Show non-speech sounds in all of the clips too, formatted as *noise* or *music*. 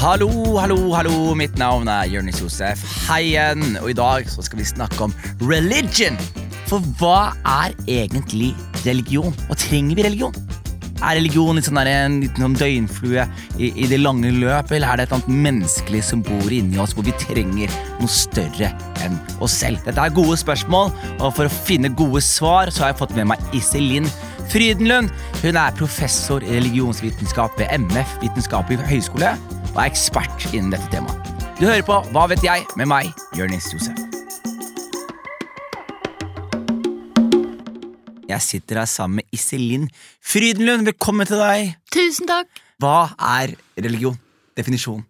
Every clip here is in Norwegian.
Hallo, hallo, hallo. Mitt navn er Jonis Josef. Hei igjen. Og i dag skal vi snakke om religion. For hva er egentlig religion? Og trenger vi religion? Er religion litt sånn der, en liten sånn døgnflue i, i det lange løp, eller er det et annet menneskelig som bor inni oss, hvor vi trenger noe større enn oss selv? Dette er gode spørsmål, og for å finne gode svar så har jeg fått med meg Iselin Frydenlund. Hun er professor i religionsvitenskap ved MF Vitenskapelig høgskole og er ekspert innen dette temaet. Du hører på Hva vet jeg? med meg, Jonis Josef. Jeg sitter her sammen med Iselin Frydenlund. Velkommen til deg. Tusen takk. Hva er religion? Definisjon.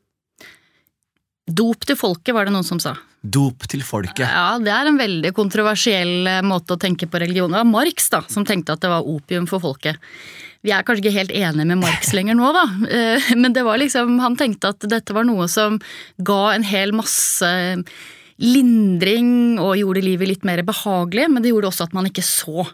Dop til folket, var det noen som sa. Dop til folket. Ja, Det er en veldig kontroversiell eh, måte å tenke på religion. Det var Marx da, som tenkte at det var opium for folket. Vi er kanskje ikke helt enige med Marx *laughs* lenger nå, da. Eh, men det var liksom, han tenkte at dette var noe som ga en hel masse lindring og gjorde livet litt mer behagelig, men det gjorde også at man ikke så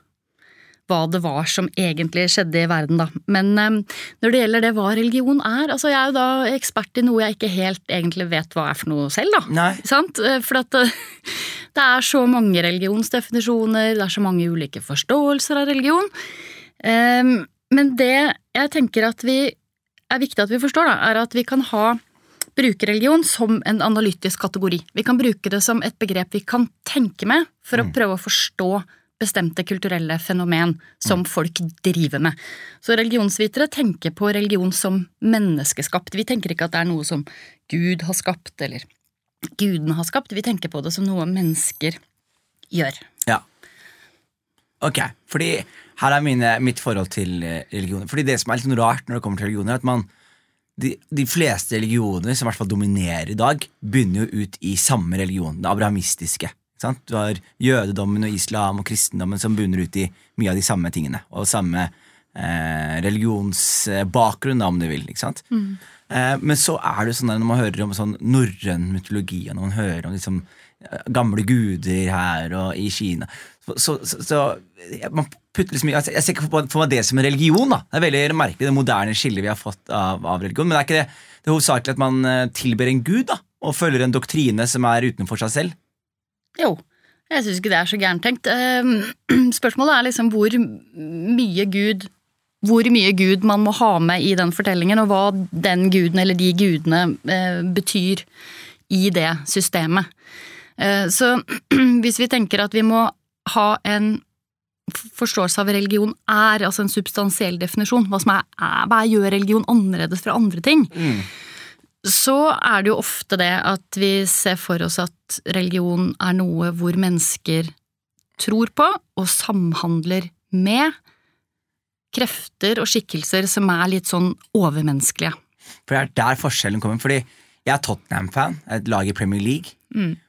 hva det var som egentlig skjedde i verden, da. Men um, når det gjelder det hva religion er, altså jeg er jo da ekspert i noe jeg ikke helt egentlig vet hva er for noe selv, da. Nei. Sant? Eh, for at det, *laughs* det er så mange religionsdefinisjoner, det er så mange ulike forståelser av religion. Um, men det jeg tenker at vi er viktig at vi forstår, da, er at vi kan ha bruke religion som en analytisk kategori. Vi kan bruke det som et begrep vi kan tenke med for å prøve å forstå bestemte kulturelle fenomen som folk driver med. Så religionsvitere tenker på religion som menneskeskapt. Vi tenker ikke at det er noe som Gud har skapt, eller gudene har skapt. Vi tenker på det som noe mennesker gjør. Ja. Ok, fordi her er mine, mitt forhold til eh, religioner. Fordi det som er litt sånn rart når det kommer til religioner, er at man de, de fleste religioner som i hvert fall dominerer i dag, begynner jo ut i samme religion, det abrahamistiske. Sant? Du har jødedommen og islam og kristendommen som bunner ut i mye av de samme tingene. Og samme eh, religionsbakgrunn, om du vil. sant? Eh, men så er det sånn at når man hører om sånn norrøn mytologi, og når man hører om liksom, eh, gamle guder her og i Kina så, så, så, man putter liksom, altså, Jeg ser ikke for, for meg det som en religion. da Det er veldig merkelig, det moderne skillet vi har fått av, av religion. Men det er ikke det, det er hovedsakelig at man eh, tilber en gud da og følger en doktrine som er utenfor seg selv. Jo, jeg syns ikke det er så gærent tenkt. Ehm, *clears throat* Spørsmålet er liksom hvor mye Gud hvor mye Gud man må ha med i den fortellingen, og hva den guden eller de gudene eh, betyr i det systemet. Eh, så *clears throat* hvis vi tenker at vi må ha en forståelse av religion er, altså en substansiell definisjon, hva som er, er hva gjør religion annerledes fra andre ting, så er det jo ofte det at vi ser for oss at religion er noe hvor mennesker tror på og samhandler med krefter og skikkelser som er litt sånn overmenneskelige. For det er der forskjellen kommer. Fordi jeg er Tottenham-fan, et lag i Premier League.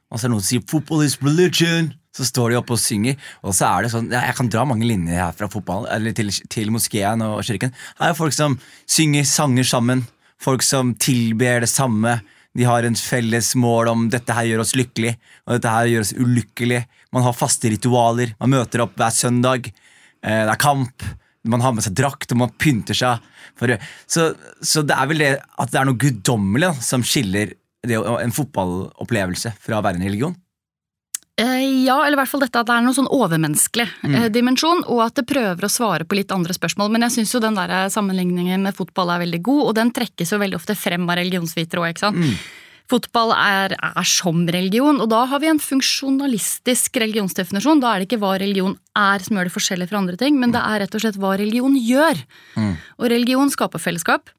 Og så er det noen som sier 'football is religion'. Så står de oppe og synger. Og så er det sånn, Jeg kan dra mange linjer her fra fotball, eller til, til moskeen og kirken. Her er folk som synger sanger sammen. Folk som tilber det samme. De har en felles mål om 'dette her gjør oss lykkelig', og 'dette her gjør oss ulykkelig'. Man har faste ritualer. Man møter opp hver søndag. Eh, Det er kamp. Man har med seg drakt, og man pynter seg. Så, så det er vel det at det er noe guddommelig som skiller en fotballopplevelse fra å være en religion. Eh, Ja, eller i hvert fall dette at det er noen sånn overmenneskelig mm. dimensjon, og at det prøver å svare på litt andre spørsmål. Men jeg syns jo den der eh, sammenligningen med fotball er veldig god, og den trekkes jo veldig ofte frem av religionsvitere òg, ikke sant. Fotball er, er som religion, og da har vi en funksjonalistisk religionsdefinisjon. Da er det ikke hva religion er som gjør det forskjellig fra andre ting, men det er rett og slett hva religion gjør. Og religion skaper fellesskap.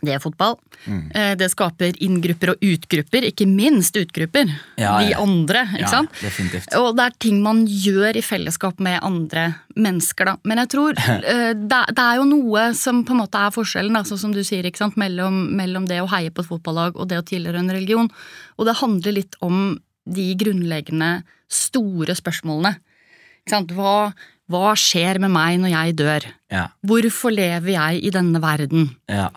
Det er fotball. Mm. Det skaper inngrupper og utgrupper, ikke minst utgrupper. Ja, De ja. andre, ikke Ja, sant? definitivt. Og det er ting man gjør i fellesskap med andre mennesker, da. Men jeg tror *laughs* eh, det, det er jo noe som på en måte er forskjellen, sånn som du sier, ikke sant? Mellom, mellom det å heie på et fotballag og det å tilhøre en religion. Og det handler litt om de grunnleggende store spørsmålene. Ikke sant? Hva, hva skjer med meg når jeg dør? Ja, Hvorfor lever jeg i denne verden? ja.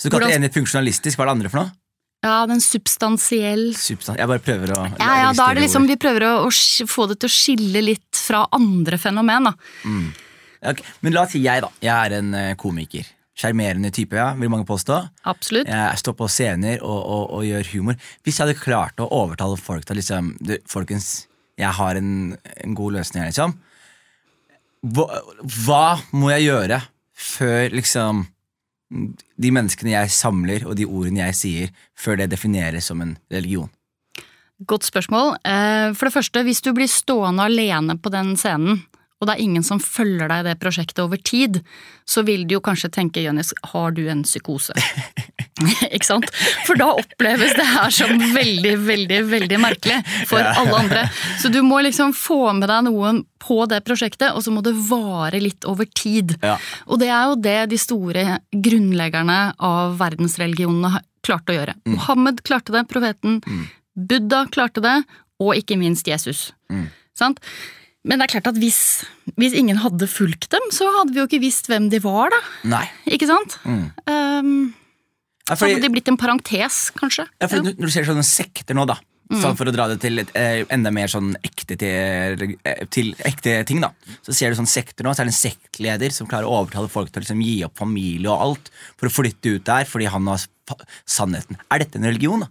Så du kalte det ene funksjonalistisk, hva er det andre for noe? Ja, den substansiell Substan Jeg bare prøver å Ja, ja, da er det liksom. Vi prøver å, å få det til å skille litt fra andre fenomen, da. Ok, Men la oss si jeg, da. Jeg er en eh, komiker. sjarmerende type, ja, vil mange påstå. Absolutt. Jeg står på scener og, og, og gjør humor. Hvis jeg hadde klart å overtale folk til liksom du, Folkens, jeg har en, en god løsning her, liksom. Hva, hva må jeg gjøre før liksom de menneskene jeg samler, og de ordene jeg sier, før det defineres som en religion? Godt spørsmål. Eh, For det første, hvis du blir stående alene på den scenen, og det er ingen som følger deg i det prosjektet over tid, så vil de jo kanskje tenke, Jonis, har du en psykose? *laughs* Ikke sant? For da oppleves det her som veldig, veldig, veldig merkelig for Ja. alle andre. Så du må liksom få med deg noen på det prosjektet, og så må det vare litt over tid. Ja. Og det er jo det de store grunnleggerne av verdensreligionene har klart å gjøre. Mohammed klarte det, profeten. Buddha klarte det, og ikke minst Jesus. Sant? Men det er klart at hvis, hvis ingen hadde fulgt dem, så hadde vi jo ikke visst hvem de var, da. Nei. Ikke sant? Um, Ja, så hadde de blitt en parentes, kanskje. ja, fordi Når du ser sånne sekter nå, da, Mm. for å dra det til et, eh, enda mer sånn ekte, til, eh, til ekte ting, da, så ser du sånn sekter nå, så er det en sektleder som klarer å overtale folk til å liksom gi opp familie og alt for å flytte ut der fordi han har sannheten. Er dette en religion, da?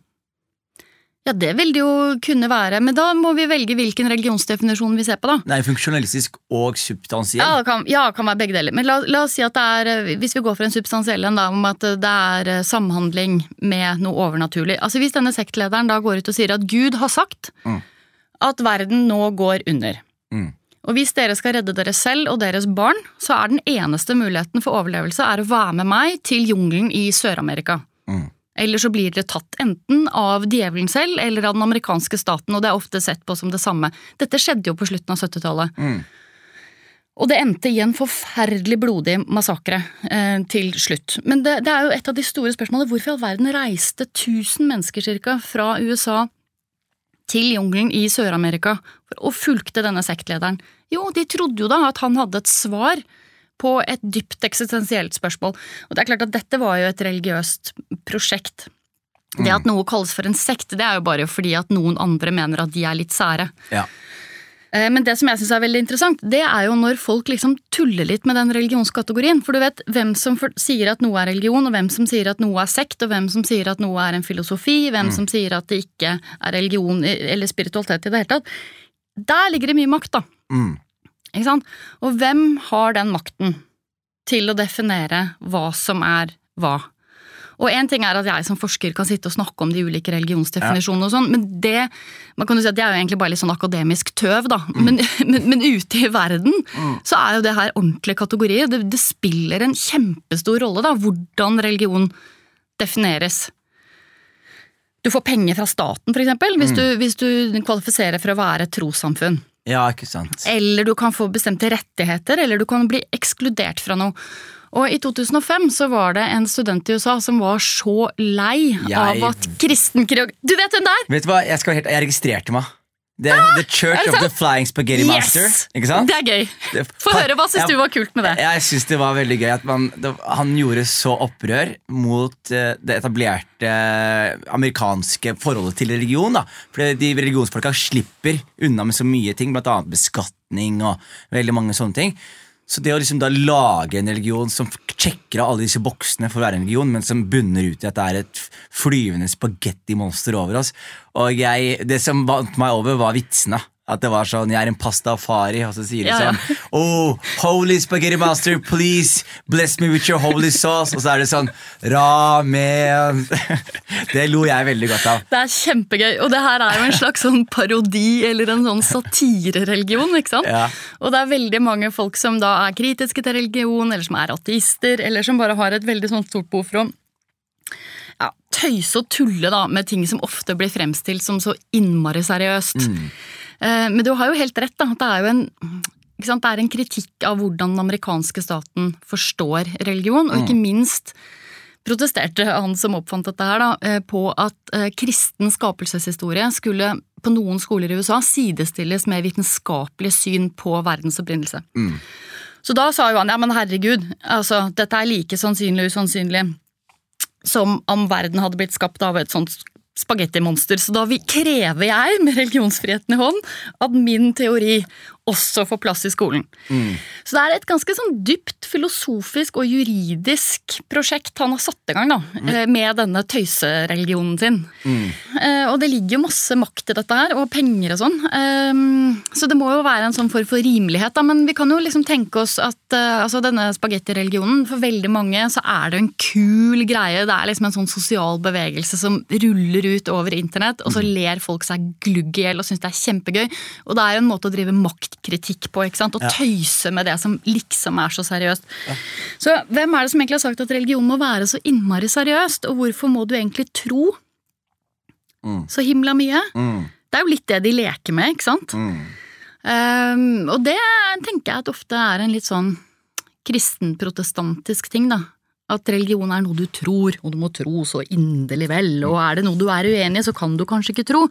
Ja, det vil det jo kunne være, men da må vi velge hvilken religionsdefinisjon vi ser på, da. Er funksjonalistisk og substansiell. Ja, det kan, ja, kan være begge deler. Men la, la oss si at det er, eh, hvis vi går for en substansiell en, da, om at det er eh, samhandling med noe overnaturlig. Altså Hvis denne sektlederen da går ut og sier at Gud har sagt Mm. at verden nå går under. Mm. Og hvis dere skal redde dere selv og deres barn, så er den eneste muligheten for overlevelse er å være med meg til jungelen i Sør-Amerika. Mm. Eller så blir dere tatt enten av djevelen selv eller av den amerikanske staten, og det er ofte sett på som det samme. Dette skjedde jo på slutten av 70-tallet. Mm. Og det endte i en forferdelig blodig massakre eh, til slutt. Men det, det er jo et av de store spørsmålene. Hvorfor i all verden reiste 1000 mennesker cirka fra USA til jungelen i Sør-Amerika og fulgte denne sektlederen? Jo, de trodde jo da at han hadde et svar på et dypt eksistensielt spørsmål. Og det er klart at dette var jo et religiøst prosjekt. Det at noe kalles for en sekt, det er jo bare fordi at noen andre mener at de er litt sære. Ja. Eh, Men det som jeg synes er veldig interessant, det er jo når folk liksom tuller litt med den religionskategorien. For du vet hvem som sier at noe er religion, og hvem som sier at noe er sekt, og hvem som sier at noe er en filosofi, hvem som sier at det ikke er religion eller spiritualitet i det hele tatt. Der ligger det mye makt, da. Mm. Ikke sant? Og hvem har den makten til å definere hva som er hva? Og en ting er at jeg som forsker kan sitte og snakke om de ulike religionsdefinisjonene og sånn, men det man kan jo si at det er jo egentlig bare litt sånn akademisk tøv, da. Men, *laughs* men, men ute i verden så er jo det her ordentlige kategorier. Det, det spiller en kjempestor rolle, da, hvordan religion defineres. Du får penger fra staten, eksempel, hvis, du, hvis du kvalifiserer for å være et trossamfunn. Ja, ikke sant. Eller du kan få bestemte rettigheter, eller du kan bli ekskludert fra noe. Og i 2005 så var det en student i USA som var så lei Jeg- av at kristenkrig... Du vet hvem det er? Vet du hva, jeg, helt, jeg registrerte meg. Er The Church of the Flying Spaghetti Master Ikke sant? Det er gøy. Få høre, hva syns du var kult med det? Jeg synes det var veldig gøy at man, det, han gjorde så opprør mot uh, det etablerte eh, amerikanske forholdet til religion. da Fordi de religionsfolka slipper unna med så mye ting, annet beskatning og veldig mange sånne ting. Så det å liksom da lage en religion som sjekker av alle disse boksene for å være en religion, men som bunner ut i at det er et flyvende spagettimonster over oss Og jeg, Det som vant meg over, var vitsene. At det var sånn, Jeg er en pastafari, og så sier de Ja, ja. sånn Oh, holy spaghetti master, please bless me with your holy sauce. Og så er det sånn ramen. *laughs* Det lo jeg veldig godt av. Det er kjempegøy, og det her er jo en slags sånn parodi eller en sånn satirereligion. ikke sant? Ja. Og det er veldig mange folk som da er kritiske til religion, eller som er ateister, eller som bare har et veldig sånn stort behov for å ja, tøyse og tulle da, med ting som ofte blir fremstilt som så innmari seriøst. Eh, Men du har jo helt rett, da. Det er jo en? Det er en kritikk av hvordan den amerikanske staten forstår religion, og ikke minst protesterte han som oppfant dette her, da, eh, på at eh, kristen skapelseshistorie skulle på noen skoler i USA sidestilles med vitenskapelig syn på verdens opprinnelse. Så da sa jo han ja, men herregud, altså, dette er like sannsynlig usannsynlig som om verden hadde blitt skapt av et sånt spagettimonster. Så da krever jeg, med religionsfriheten i hånd, at min teori også får plass i skolen. Så det er et ganske sånn dypt filosofisk og juridisk prosjekt han har satt i gang da, mm. med denne tøysereligionen sin. Mm. Og det ligger jo masse makt i dette her, og penger og sånn. Ehm, Så det må jo være en sånn form for rimelighet, da. Men vi kan jo liksom tenke oss at eh, altså denne spagettireligionen, for veldig mange så er det en kul greie. Det er liksom en sånn sosial bevegelse som ruller ut over internett, og så ler folk seg glugg i hjel og syns det er kjempegøy. Og det er jo en måte å drive maktkritikk på, ikke sant. Å Ja. tøyse med det som liksom er så seriøst. Så hvem er det som egentlig har sagt at religion må være så innmari seriøst, og hvorfor må du egentlig tro Mm. så himla mye? Mm. Det er jo litt det de leker med, ikke sant? Mm. Um, og det tenker jeg at ofte er en litt sånn kristen-protestantisk ting, da. At religion er noe du tror, og du må tro så inderlig vel. Og er det noe du er uenig i, så kan du kanskje ikke tro.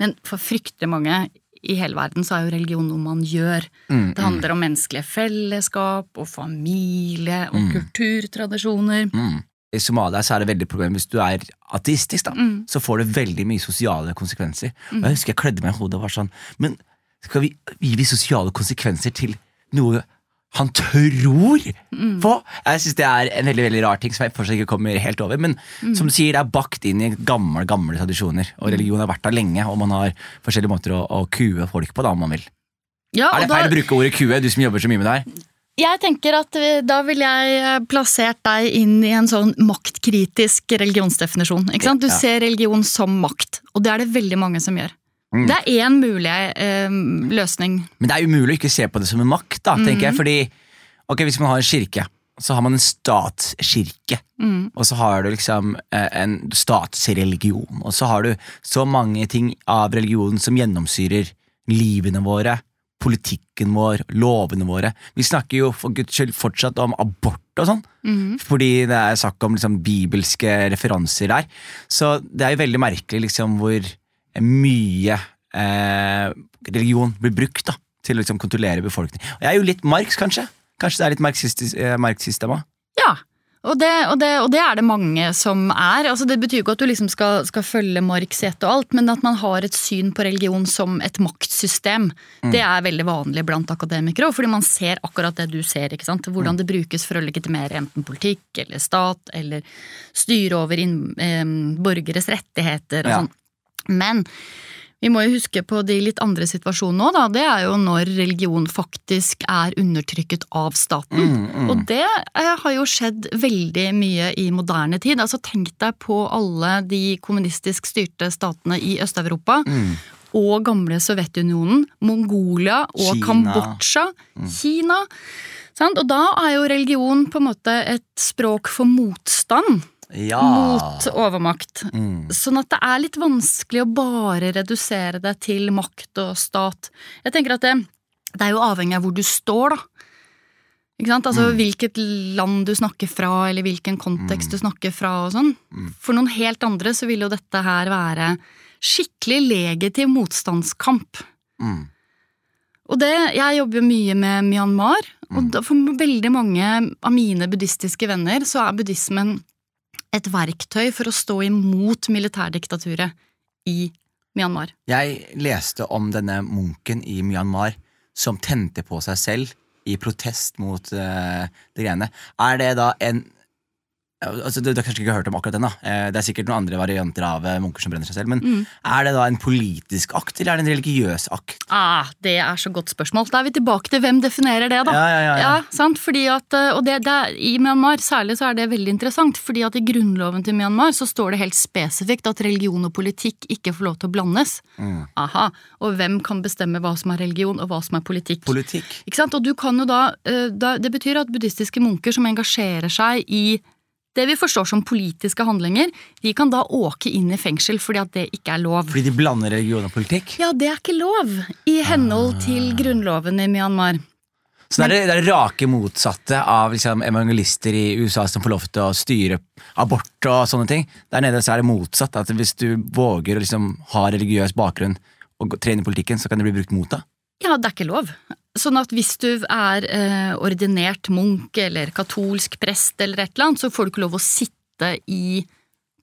Men for fryktelig mange i hele verden så er jo religion noe man gjør. Mm, Det handler om menneskelige fellesskap og familie og kulturtradisjoner. Mm. I Somalia så er det veldig problem hvis du er ateistisk, da. Mm. Så får det veldig mye sosiale konsekvenser. Og jeg husker jeg klødde meg i hodet og var sånn Men skal vi gi vi sosiale konsekvenser til noe han tror på? Jeg syns det er en veldig veldig rar ting som jeg fortsatt ikke kommer helt over. Men Mm. som du sier, det er bakt inn i gamle gamle tradisjoner. Og religion har vært der lenge, og man har forskjellige måter å, å kue folk på, da, om man vil. Ja, Er det da- feil å bruke ordet kue, du som jobber så mye med det her? Jeg tenker at da ville jeg eh, plassert deg inn i en sånn maktkritisk religionsdefinisjon. Ikke sant? Du Ja. ser religion som makt, og det er det veldig mange som gjør. Mm. Det er én mulig eh, løsning. Men det er umulig å ikke se på det som en makt, da, tenker mm. jeg. Fordi ok, hvis man har en kirke, så har man en statskirke. Mm. Og så har du liksom eh, en statsreligion. Og så har du så mange ting av religionen som gjennomsyrer livene våre, politikken vår, lovene våre. Vi snakker jo for guds skyld fortsatt om abort og sånn. Mhm. Fordi det er snakk om liksom bibelske referanser der. Så det er jo veldig merkelig liksom hvor mye eh, religion blir brukt da til å liksom kontrollere befolkningen. Og jeg er jo litt Marx, kanskje. Kanskje det er litt marxistisk- eh. Ja. Og det, og, det, og det er det mange som er. Altså, det betyr jo ikke at du liksom skal, skal følge Marx i ett og alt, men at man har et syn på religion som et maktsystem. Det er veldig vanlig blant akademikere, fordi man ser akkurat det du ser. ikke sant? Hvordan det brukes for å legitimere enten politikk eller stat, eller styre over inn, eh, borgeres rettigheter og Ja. sånn. Men vi må jo huske på de litt andre situasjonene òg, da. Det er jo når religion faktisk er undertrykket av staten. Mm, mm. Og det eh, har jo skjedd veldig mye i moderne tid. Altså Tenk deg på alle de kommunistisk styrte statene i Øst-Europa. Mm. Og gamle Sovjetunionen, Mongolia og Kina. Kambodsja. Kina. Sant? Og da er jo religion på en måte et språk for motstand Ja. mot overmakt. Mm. Sånn at det er litt vanskelig å bare redusere det til makt og stat. Jeg tenker at det, det er jo avhengig av hvor du står, da. Ikke sant? Altså Hvilket land du snakker fra, eller hvilken kontekst du snakker fra. og sånn. For noen helt andre så vil jo dette her være skikkelig legitim motstandskamp. Mm. Og det, Jeg jobber jo mye med Myanmar, og for veldig mange av mine buddhistiske venner så er buddhismen et verktøy for å stå imot militærdiktaturet i Myanmar. Jeg leste om denne munken i Myanmar som tente på seg selv i protest mot uh, det greiene. Er det da en altså, Du du har kanskje ikke hørt om akkurat den? da Eh, Det er sikkert noen andre varianter av eh, munker som brenner seg selv. Men Mm. er det da en politisk akt, eller er det en religiøs akt? Ah, det er så godt spørsmål. Da er vi tilbake til hvem definerer det, da. Ja, ja, ja, ja. sant? Fordi at, eh, og det, det er, I Myanmar særlig så er det veldig interessant, fordi at i grunnloven til Myanmar så står det helt spesifikt at religion og politikk ikke får lov til å blandes. Mm. Aha, Og hvem kan bestemme hva som er religion og hva som er politikk? Politikk. Ikke sant? Og du kan jo da, da Det betyr at buddhistiske munker som engasjerer seg i det vi forstår som politiske handlinger, de kan da åke inn i fengsel fordi at det ikke er lov. Fordi de blander religion og politikk? Ja, det er ikke lov i henhold til grunnloven i Myanmar. Så det er det, det rake motsatte av liksom, evangelister i USA som får lov til å styre abort og sånne ting. Der nede så er det motsatt. At hvis du våger å liksom, ha religiøs bakgrunn og trene i politikken, så kan det bli brukt mot deg. Ja, det er ikke lov. Sånn at hvis du er eh, ordinert munk eller katolsk prest eller et eller annet, så får du ikke lov å sitte i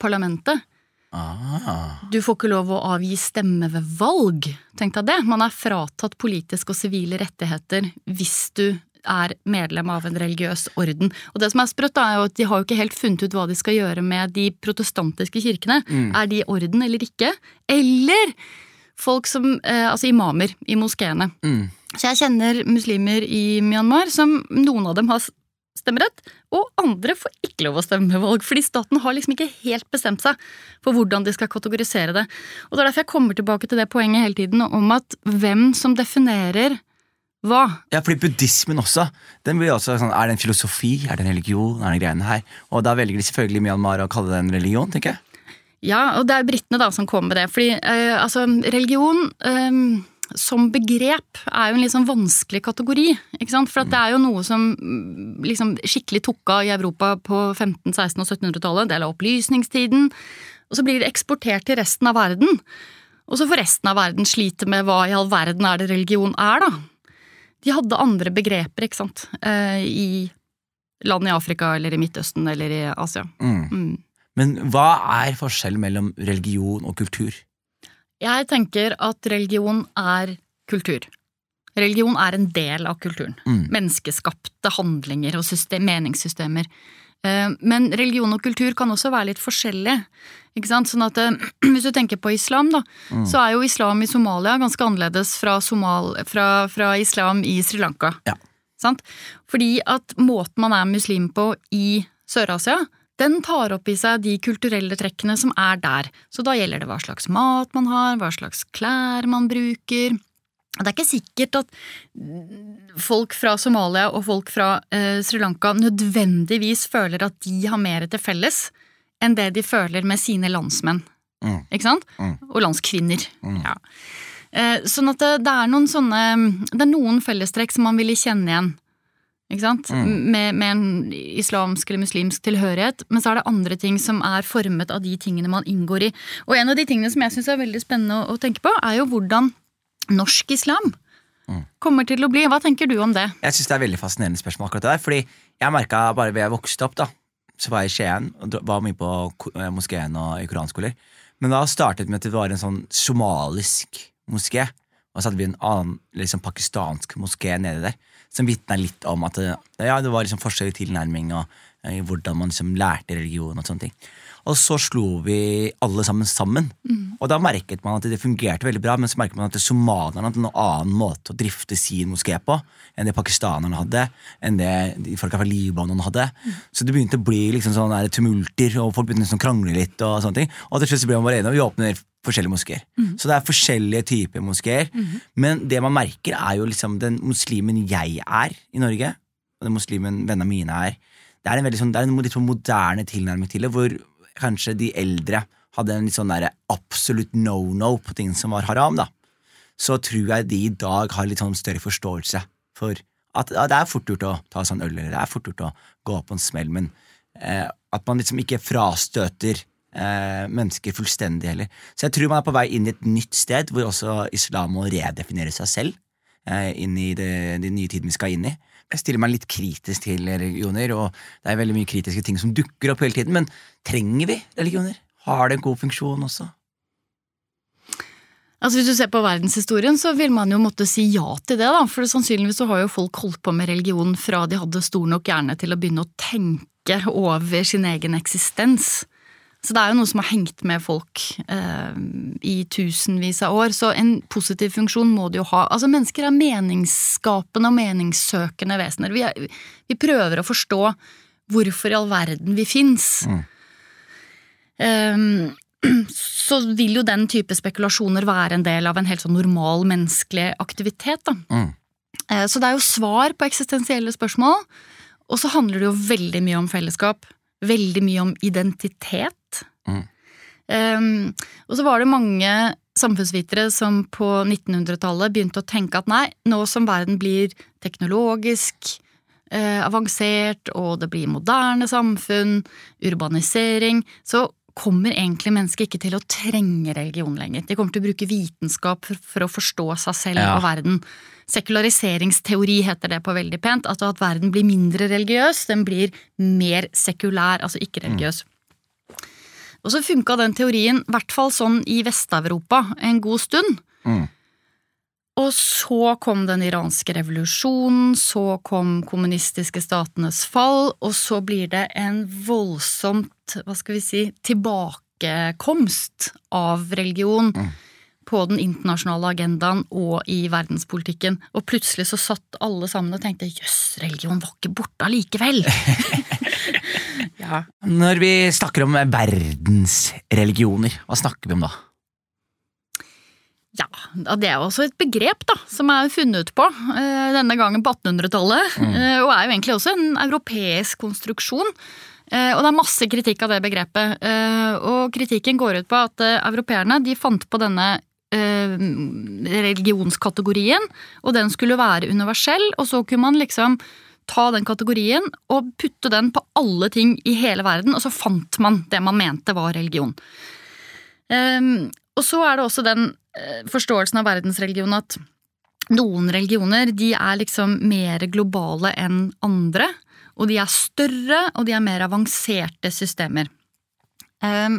parlamentet. Ah. Du får ikke lov å avgi stemme ved valg. Tenk deg det. Man er fratatt politiske og sivile rettigheter hvis du er medlem av en religiøs orden. Og det som er sprøtt, er jo at de har jo ikke helt funnet ut hva de skal gjøre med de protestantiske kirkene. Er de orden eller ikke? Eller folk som eh, Altså imamer i moskeene. Mm. Så jeg kjenner muslimer i Myanmar som noen av dem har stemmerett, og andre får ikke lov å stemme ved valg, fordi staten har liksom ikke helt bestemt seg for hvordan de skal kategorisere det. Og det er derfor jeg kommer tilbake til det poenget hele tiden om at hvem som definerer hva. Ja, fordi buddhismen også. Den blir også sånn, Er det en filosofi? Er det en religion? Er det greiene her? Og da velger de selvfølgelig Myanmar å kalle det en religion, tenker jeg. Ja, og det er britene da som kommer med det. Fordi eh, altså, religion eh, som begrep er jo en litt sånn vanskelig kategori. ikke sant? For det er jo noe som mm, liksom skikkelig tok av i Europa på 15-, 16- og 1700-tallet. Det er opplysningstiden. Og så blir det eksportert til resten av verden. Og så får resten av verden slite med hva i all verden er det religion er, da. De hadde andre begreper, ikke sant, eh, i land i Afrika eller i Midtøsten eller i Asia. Mm. Mm. Men hva er forskjellen mellom religion og kultur? Jeg tenker at religion er kultur. Religion er en del av kulturen. Mm. Menneskeskapte handlinger og system, meningssystemer. Eh, Men religion og kultur kan også være litt forskjellig. Ikke sant? Sånn at eh, *clears throat* Hvis du tenker på islam, da, Mm. så er jo islam i Somalia ganske annerledes fra, Somal, fra, fra islam i Sri Lanka. Ja. Sant? Fordi at måten man er muslim på i Sør-Asia, den tar opp i seg de kulturelle trekkene som er der. Så da gjelder det hva slags mat man har, hva slags klær man bruker. Det er ikke sikkert at folk fra Somalia og folk fra eh, Sri Lanka nødvendigvis føler at de har mer til felles enn det de føler med sine landsmenn. Mm. Ikke sant? Mm. Og landskvinner. Mm. Ja. Eh, sånn at det, det er noen sånne Det er noen fellestrekk som man ville kjenne igjen. Ikke sant? Mm. Med, med en islamsk eller muslimsk tilhørighet. Men så er det andre ting som er formet av de tingene man inngår i. Og en av de tingene som jeg syns er veldig spennende å, å tenke på, er jo hvordan norsk islam Mm. kommer til å bli. Hva tenker du om det? Jeg synes det er veldig fascinerende spørsmål akkurat det der, fordi jeg merka bare ved jeg vokste opp, da, så var jeg i Skien og var mye på eh, moskeen og i koranskoler. Men da startet vi med at det var en sånn somalisk moské, og så hadde vi en annen liksom pakistansk moské nede der, som vitna litt om at det, ja, det var liksom forskjellig tilnærming og i hvordan man liksom lærte religion og sånne ting. Og så slo vi alle sammen sammen. Og da merket man at det fungerte veldig bra, men så merket man at somalierne hadde en annen måte å drifte sin moské på enn det pakistanerne hadde, enn det de folka fra Libanon hadde. Så det begynte å bli liksom sånne tumulter, og folk begynte liksom å krangle litt. Og sånne ting. Og til slutt ble man bare enige, og vi åpner forskjellige moskeer. Så det er forskjellige typer moskeer. Men det man merker, er jo liksom den muslimen jeg er i Norge, og den muslimen vennene mine er. Det er en, veldig sånn, det er en litt sånn moderne tilnærming til det, hvor kanskje de eldre hadde en litt sånn der absolutt no-no på ting som var haram, da. Så tror jeg de i dag har litt sånn større forståelse for at ja, det er fort gjort å ta seg en øl, eller det er fort gjort å gå på en smell, men eh, at man liksom ikke frastøter eh, mennesker fullstendig heller. Så jeg tror man er på vei inn i et nytt sted, hvor også islam må redefinere seg selv eh, inn i den nye tiden vi skal inn i. Jeg stiller meg litt kritisk til religioner, og det er veldig mye kritiske ting som dukker opp hele tiden. Men trenger vi religioner? Har det en god funksjon også? Altså Hvis du ser på verdenshistorien, så vil man jo måtte si ja til det. da, For sannsynligvis så har jo folk holdt på med religion fra de hadde stor nok hjerne til å begynne å tenke over sin egen eksistens. Så det er jo noe som har hengt med folk eh, i tusenvis av år. Så en positiv funksjon må det jo ha. Altså Mennesker er meningsskapende og meningssøkende vesener. Vi, er, vi prøver å forstå hvorfor i all verden vi fins. Mm. Um, *clears throat* så vil jo den type spekulasjoner være en del av en helt sånn normal menneskelig aktivitet. Da. Mm. Eh, Så det er jo svar på eksistensielle spørsmål, og så handler det jo veldig mye om fellesskap. Veldig mye om identitet. Mm. Um, og så var det mange samfunnsvitere som på 1900-tallet begynte å tenke at nei, nå som verden blir teknologisk eh, avansert, og det blir moderne samfunn, urbanisering, så kommer egentlig mennesket ikke til å trenge religion lenger. De kommer til å bruke vitenskap for, for å forstå seg selv Ja. og verden. Sekulariseringsteori heter det på veldig pent. Altså at verden blir mindre religiøs, den blir mer sekulær, altså ikke religiøs. Og så funka den teorien, i hvert fall sånn i Vest-Europa, en god stund. Mm. Og så kom den iranske revolusjonen, så kom kommunistiske statenes fall, og så blir det en voldsomt, hva skal vi si, tilbakekomst av religion. På den internasjonale agendaen og i verdenspolitikken. Og plutselig så satt alle sammen og tenkte jøss, religion var ikke borte allikevel. *laughs* *laughs* ja. Når vi snakker om verdensreligioner, hva snakker vi om da? Ja, det er jo også et begrep da, som er funnet på, eh, denne gangen på 1800-tallet. Mm. Og er jo egentlig også en europeisk konstruksjon. Eh, Og det er masse kritikk av det begrepet. Eh, Og kritikken går ut på at eh, europeerne de fant på denne eh, religionskategorien, og den skulle være universell, og så kunne man liksom ta den kategorien og putte den på alle ting i hele verden, og så fant man det man mente var religion. Um, og så er det også den uh, forståelsen av verdensreligion at noen religioner de er liksom mer globale enn andre, og de er større, og de er mer avanserte systemer. Ehm,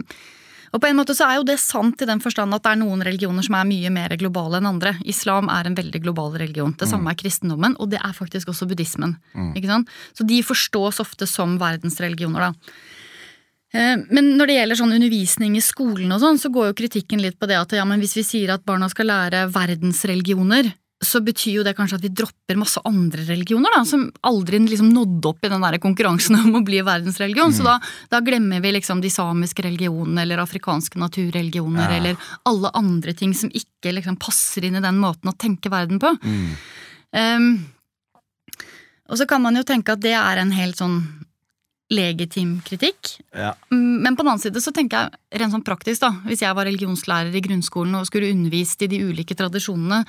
og på en måte så er jo det sant i den forstand at det er noen religioner som er mye mer globale enn andre. Islam er en veldig global religion. Det samme er kristendommen, og det er faktisk også buddhismen. Ikke sant? Så de forstås ofte som verdensreligioner, da. Eh, Men når det gjelder sånn undervisning i skolen, og sånn, så går jo kritikken litt på det at ja, men hvis vi sier at barna skal lære verdensreligioner, så betyr jo det kanskje at vi dropper masse andre religioner, da, som aldri liksom nådde opp i den der konkurransen *laughs* om å bli verdensreligion. Så da, da glemmer vi liksom de samiske religionene eller afrikanske naturreligioner Ja. eller alle andre ting som ikke liksom passer inn i den måten å tenke verden på. Um, og så kan man jo tenke at det er en helt sånn legitim kritikk. Ja. Mm, Men på den annen side så tenker jeg rent sånn praktisk, da. Hvis jeg var religionslærer i grunnskolen og skulle undervist i de ulike tradisjonene,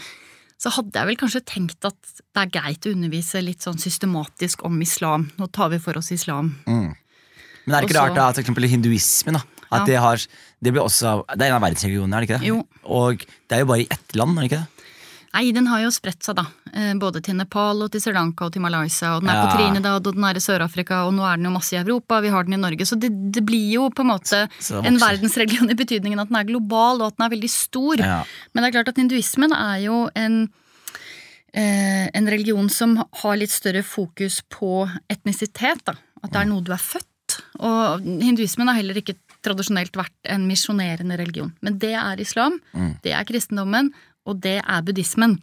så hadde jeg vel kanskje tenkt at det er greit å undervise litt sånn systematisk om islam. Nå tar vi for oss islam. Men er det ikke Også, rart da, at for eksempel hinduismen da, at Ja. det, har, det, blir også, det er en av verdensreligionene, er det ikke det? Jo. Og det er jo bare i ett land, er det ikke det? Nei, den har jo spredt seg, da. Eh, Både til Nepal og til Sri Lanka og til Malaysia. Og den er Ja. på Trinidad, og den er i Sør-Afrika, og nå er den jo masse i Europa. Vi har den i Norge. Så det, det blir jo på en måte en verdensreligion i betydningen at den er global, og at den er veldig stor. Ja. Men det er klart at hinduismen er jo en, eh, en religion som har litt større fokus på etnisitet. Da. At det er noe du er født. Og hinduismen har heller ikke tradisjonelt vært en misjonerende religion. Men det er islam, det er kristendommen, og det er buddhismen.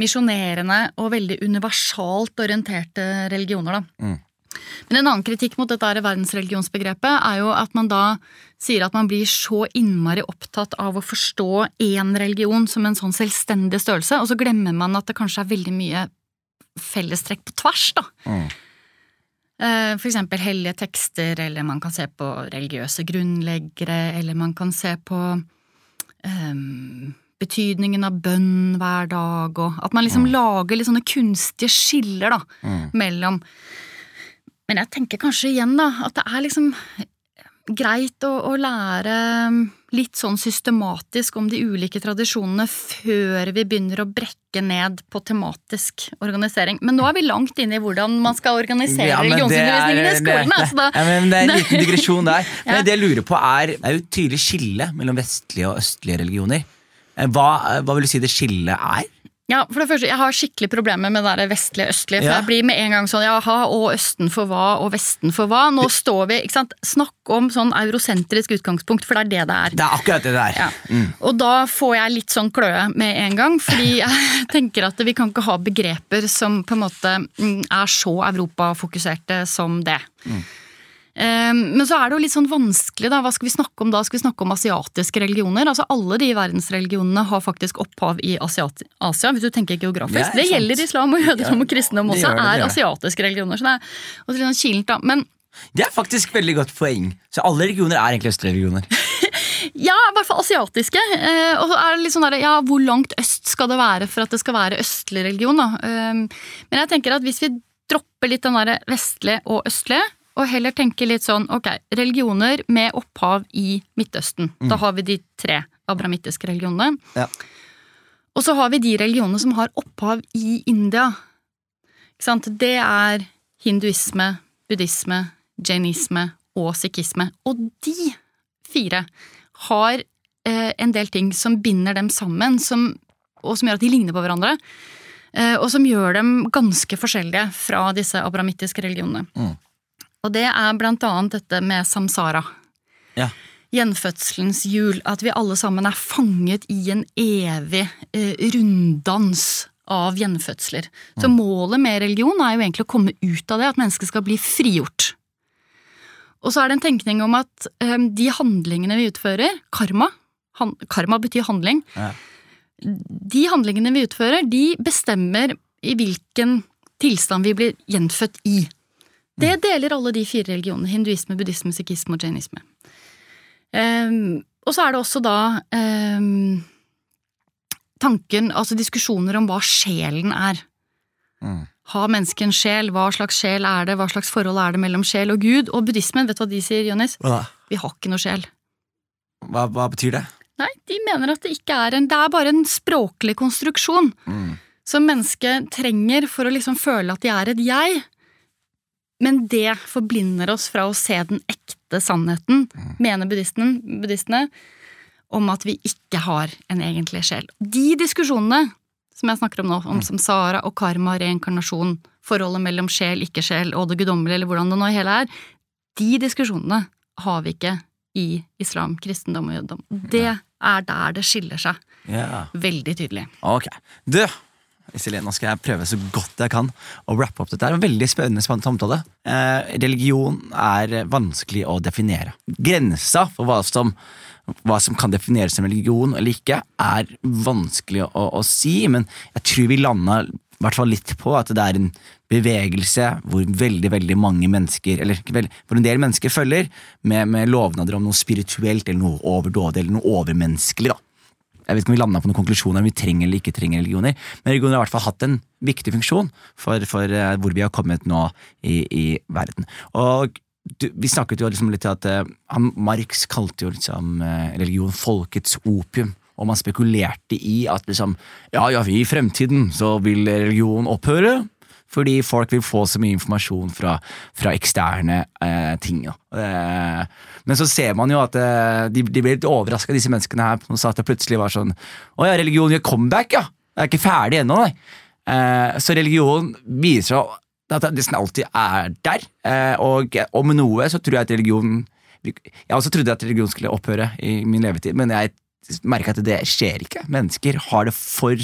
Misjonerende og veldig universalt orienterte religioner, da. Men en annen kritikk mot dette verdensreligionsbegrepet er jo at man da sier at man blir så innmari opptatt av å forstå én religion som en sånn selvstendig størrelse, og så glemmer man at det kanskje er veldig mye fellestrekk på tvers, da. Mm. For eksempel hellige tekster, eller man kan se på religiøse grunnleggere, eller man kan se på ehm, betydningen av bønn hver dag, og at man liksom lager litt sånne kunstige skiller da, mellom Men jeg tenker kanskje igjen da, at det er liksom greit å, å lære litt sånn systematisk om de ulike tradisjonene før vi begynner å brekke ned på tematisk organisering. Men nå er vi langt inne i hvordan man skal organisere Ja, det er- religionsundervisningen i det- skolen. det- altså da- ja, men det er en *laughs* liten digresjon der. Men det jeg lurer på er, det er jo et tydelig skille mellom vestlige og østlige religioner. Eh, Hva, hva vil du si det skillet er? Ja, for det første, Jeg har skikkelig problemer med det vestlige vestlige-østlige. For Ja. jeg blir med en gang sånn jaha, og Østen for hva, og Vesten for hva. Nå står vi, ikke sant, Snakk om sånn eurosentrisk utgangspunkt, for det er det det er. Det er akkurat det der. Ja. Og da får jeg litt sånn kløe med en gang, fordi *laughs* jeg tenker at vi kan ikke ha begreper som på en måte mm, er så europafokuserte som det. Eh, Men så er det jo litt sånn vanskelig, da. Hva skal vi snakke om da? Skal vi snakke om asiatiske religioner? Altså Alle de verdensreligionene har faktisk opphav i Asiat Asia, hvis du tenker geografisk. Det Det, gjelder islam og jødedom og kristendom også, det, det er asiatiske religioner. Så det er også litt sånn kilent, da. Men Det er faktisk veldig godt poeng. Så alle religioner er egentlig østreligioner. religioner. *laughs* Ja, i hvert fall asiatiske. Eh, og så er det litt sånn der, ja, Hvor langt øst skal det være for at det skal være østlig religion? da? Eh, men jeg tenker at hvis vi dropper litt den der vestlige og østlige, og heller tenke litt sånn ok, religioner med opphav i Midtøsten. Da har vi de tre abramittiske religionene. Ja. Og så har vi de religionene som har opphav i India. Ikke sant? Det er hinduisme, buddhisme, jainisme og sikhisme. Og de fire har eh, en del ting som binder dem sammen, som og som gjør at de ligner på hverandre. eh, Og som gjør dem ganske forskjellige fra disse abramittiske religionene. Mm. Og det er blant annet dette med samsara. Ja. Gjenfødselens hjul. At vi alle sammen er fanget i en evig eh, runddans av gjenfødsler. Så målet med religion er jo egentlig å komme ut av det, at mennesket skal bli frigjort. Og så er det en tenkning om at eh, de handlingene vi utfører, karma han, Karma betyr handling. Ja. De handlingene vi utfører, de bestemmer i hvilken tilstand vi blir gjenfødt i. Det deler alle de fire religionene. Hinduisme, buddhisme, sikhisme og jainisme. Um, og så er det også da um, tanken, altså diskusjoner om hva sjelen er. Mm. Har mennesket en sjel? Hva slags sjel er det? Hva slags forhold er det mellom sjel og Gud? Og buddhismen, vet du hva de sier, Jonis? Vi har ikke noe sjel. Hva, hva betyr det? Nei, de mener at det ikke er en Det er bare en språklig konstruksjon Mm. som mennesket trenger for å liksom føle at de er et jeg. Men det forblinder oss fra å se den ekte sannheten, mener buddhisten, buddhistene, om at vi ikke har en egentlig sjel. De diskusjonene som jeg snakker om nå, om samsara og karma, reinkarnasjon, forholdet mellom sjel, ikke-sjel og det guddommelige, eller hvordan det nå hele er, de diskusjonene har vi ikke i islam, kristendom og jødedom. Det er der det skiller seg Ja. veldig tydelig. Ok. Du, Iselin, nå skal jeg prøve så godt jeg kan å rappe opp dette. her. Veldig spennende samtale. Eh, religion er vanskelig å definere. Grensa for hva som, hva som kan defineres som religion eller ikke, er vanskelig å, å si, men jeg tror vi landa i hvert fall litt på at det er en bevegelse hvor veldig veldig mange mennesker, eller hvor en del mennesker følger, med, med lovnader om noe spirituelt eller noe overdådig eller noe overmenneskelig. da. Jeg vet ikke om vi landa på noen konklusjoner om vi trenger eller ikke trenger religioner, men religioner har i hvert fall hatt en viktig funksjon for, for eh, hvor vi har kommet nå i, i verden. Og du, vi snakket jo liksom litt til at eh, han, Marx kalte jo liksom eh, religion folkets opium. Og man spekulerte i at liksom, ja, ja, i fremtiden så vil religion opphøre. Fordi folk vil få så mye informasjon fra, fra eksterne eh, ting. Eh, men så ser man jo at eh, de, de blir litt overraska, disse menneskene her. Og sa at det plutselig var sånn Å ja, religion gjør comeback, ja! Det er ikke ferdig ennå, nei. Eh, så religion viser seg at det nesten alltid er der. Eh, og om noe så tror jeg at religion Jeg også trodde at religion skulle opphøre i min levetid, men jeg merker at det skjer ikke. Mennesker har det for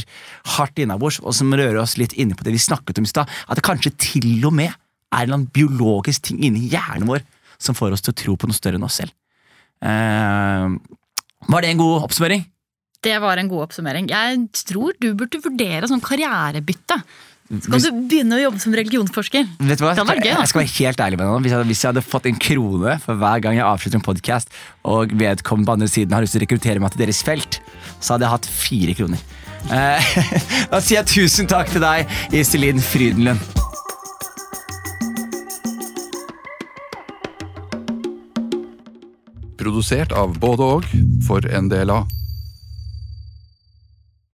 hardt innabords, og som rører oss litt inne på det vi snakket om i stad, at det kanskje til og med er en biologisk ting inni hjernen vår som får oss til å tro på noe større enn oss selv. Uh, var det en god oppsummering? Det var en god oppsummering. Jeg tror du burde vurdere sånn karrierebytte. Skal du begynne å jobbe som religionsforsker? Vet du hva? Gøy. Jeg skal være helt ærlig med deg. Hvis hvis jeg hadde fått en krone for hver gang jeg avslutter en podkast, og vedkommende på andre siden har lyst til å rekruttere meg til deres felt, så hadde jeg hatt fire kroner. Eh, *laughs* da sier jeg tusen takk til deg, Iselin Frydenlund. Produsert av både og for NDLA.